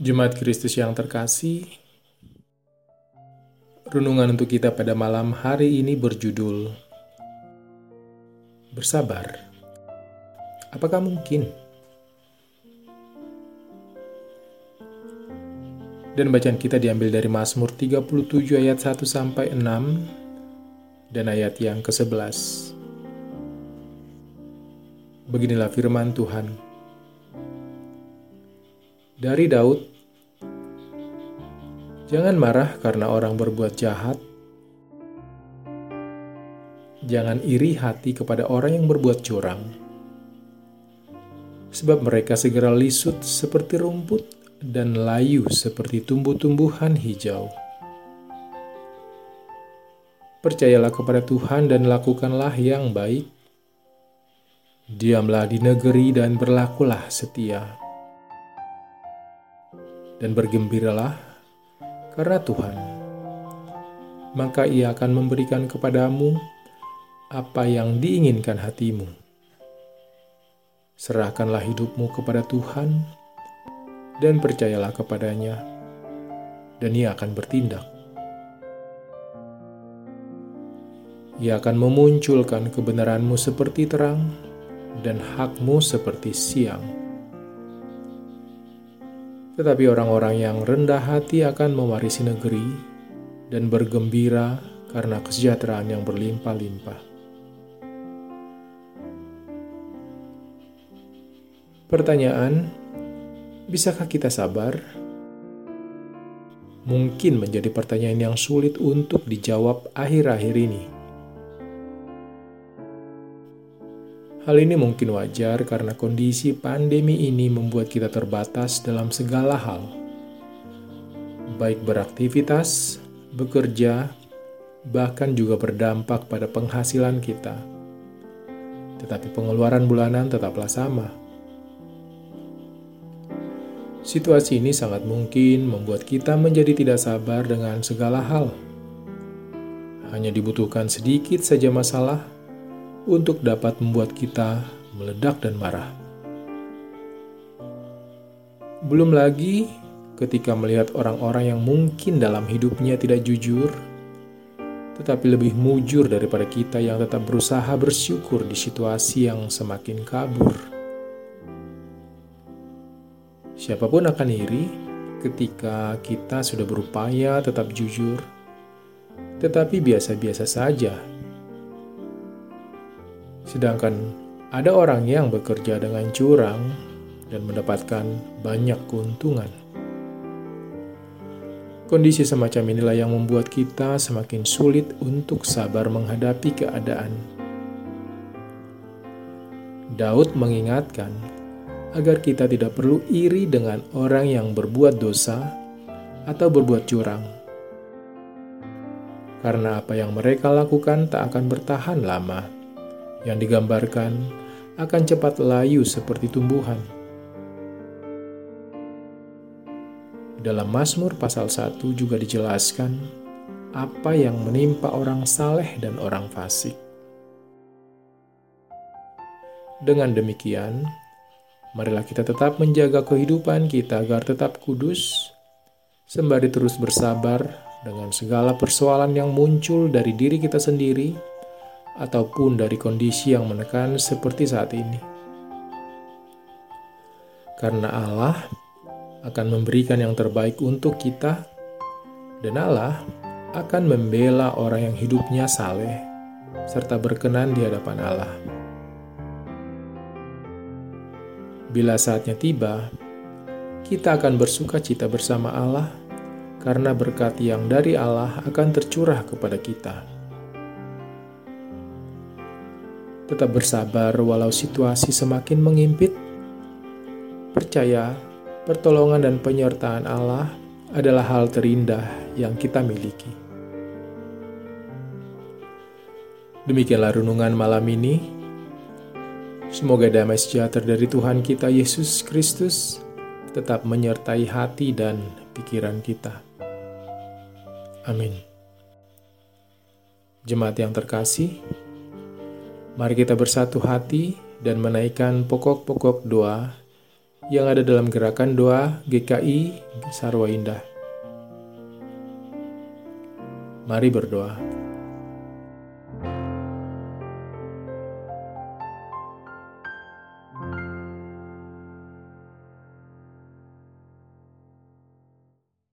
Jemaat Kristus yang terkasih, renungan untuk kita pada malam hari ini berjudul Bersabar. Apakah mungkin? Dan bacaan kita diambil dari Mazmur 37 ayat 1 sampai 6 dan ayat yang ke-11. Beginilah firman Tuhan. Dari Daud, Jangan marah karena orang berbuat jahat. Jangan iri hati kepada orang yang berbuat curang. Sebab mereka segera lisut seperti rumput dan layu seperti tumbuh-tumbuhan hijau. Percayalah kepada Tuhan dan lakukanlah yang baik Diamlah di negeri dan berlakulah setia. Dan bergembiralah karena Tuhan. Maka ia akan memberikan kepadamu apa yang diinginkan hatimu. Serahkanlah hidupmu kepada Tuhan dan percayalah kepadanya, dan ia akan bertindak. Ia akan memunculkan kebenaranmu seperti terang dan hakmu seperti siang. Tetapi orang-orang yang rendah hati akan mewarisi negeri dan bergembira karena kesejahteraan yang berlimpah-limpah. Pertanyaan, bisakah kita sabar? Mungkin menjadi pertanyaan yang sulit untuk dijawab akhir-akhir ini Hal ini mungkin wajar karena kondisi pandemi ini membuat kita terbatas dalam segala hal, baik beraktivitas, bekerja, bahkan juga berdampak pada penghasilan kita. Tetapi pengeluaran bulanan tetaplah sama. Situasi ini sangat mungkin membuat kita menjadi tidak sabar dengan segala hal. Hanya dibutuhkan sedikit saja masalah untuk dapat membuat kita meledak dan marah. Belum lagi ketika melihat orang-orang yang mungkin dalam hidupnya tidak jujur, tetapi lebih mujur daripada kita yang tetap berusaha bersyukur di situasi yang semakin kabur. Siapa pun akan iri ketika kita sudah berupaya tetap jujur, tetapi biasa-biasa saja Sedangkan ada orang yang bekerja dengan curang dan mendapatkan banyak keuntungan. Kondisi semacam inilah yang membuat kita semakin sulit untuk sabar menghadapi keadaan. Daud mengingatkan agar kita tidak perlu iri dengan orang yang berbuat dosa atau berbuat curang, karena apa yang mereka lakukan tak akan bertahan lama yang digambarkan akan cepat layu seperti tumbuhan. Dalam Mazmur pasal 1 juga dijelaskan apa yang menimpa orang saleh dan orang fasik. Dengan demikian, marilah kita tetap menjaga kehidupan kita agar tetap kudus, sembari terus bersabar dengan segala persoalan yang muncul dari diri kita sendiri ataupun dari kondisi yang menekan seperti saat ini. Karena Allah akan memberikan yang terbaik untuk kita, dan Allah akan membela orang yang hidupnya saleh serta berkenan di hadapan Allah. Bila saatnya tiba, kita akan bersuka cita bersama Allah karena berkat yang dari Allah akan tercurah kepada kita. Tetap bersabar walau situasi semakin mengimpit. Percaya, pertolongan dan penyertaan Allah adalah hal terindah yang kita miliki. Demikianlah renungan malam ini. Semoga damai sejahtera dari Tuhan kita Yesus Kristus tetap menyertai hati dan pikiran kita. Amin. Jemaat yang terkasih, Mari kita bersatu hati dan menaikkan pokok-pokok doa yang ada dalam gerakan doa GKI Sarwa Indah. Mari berdoa.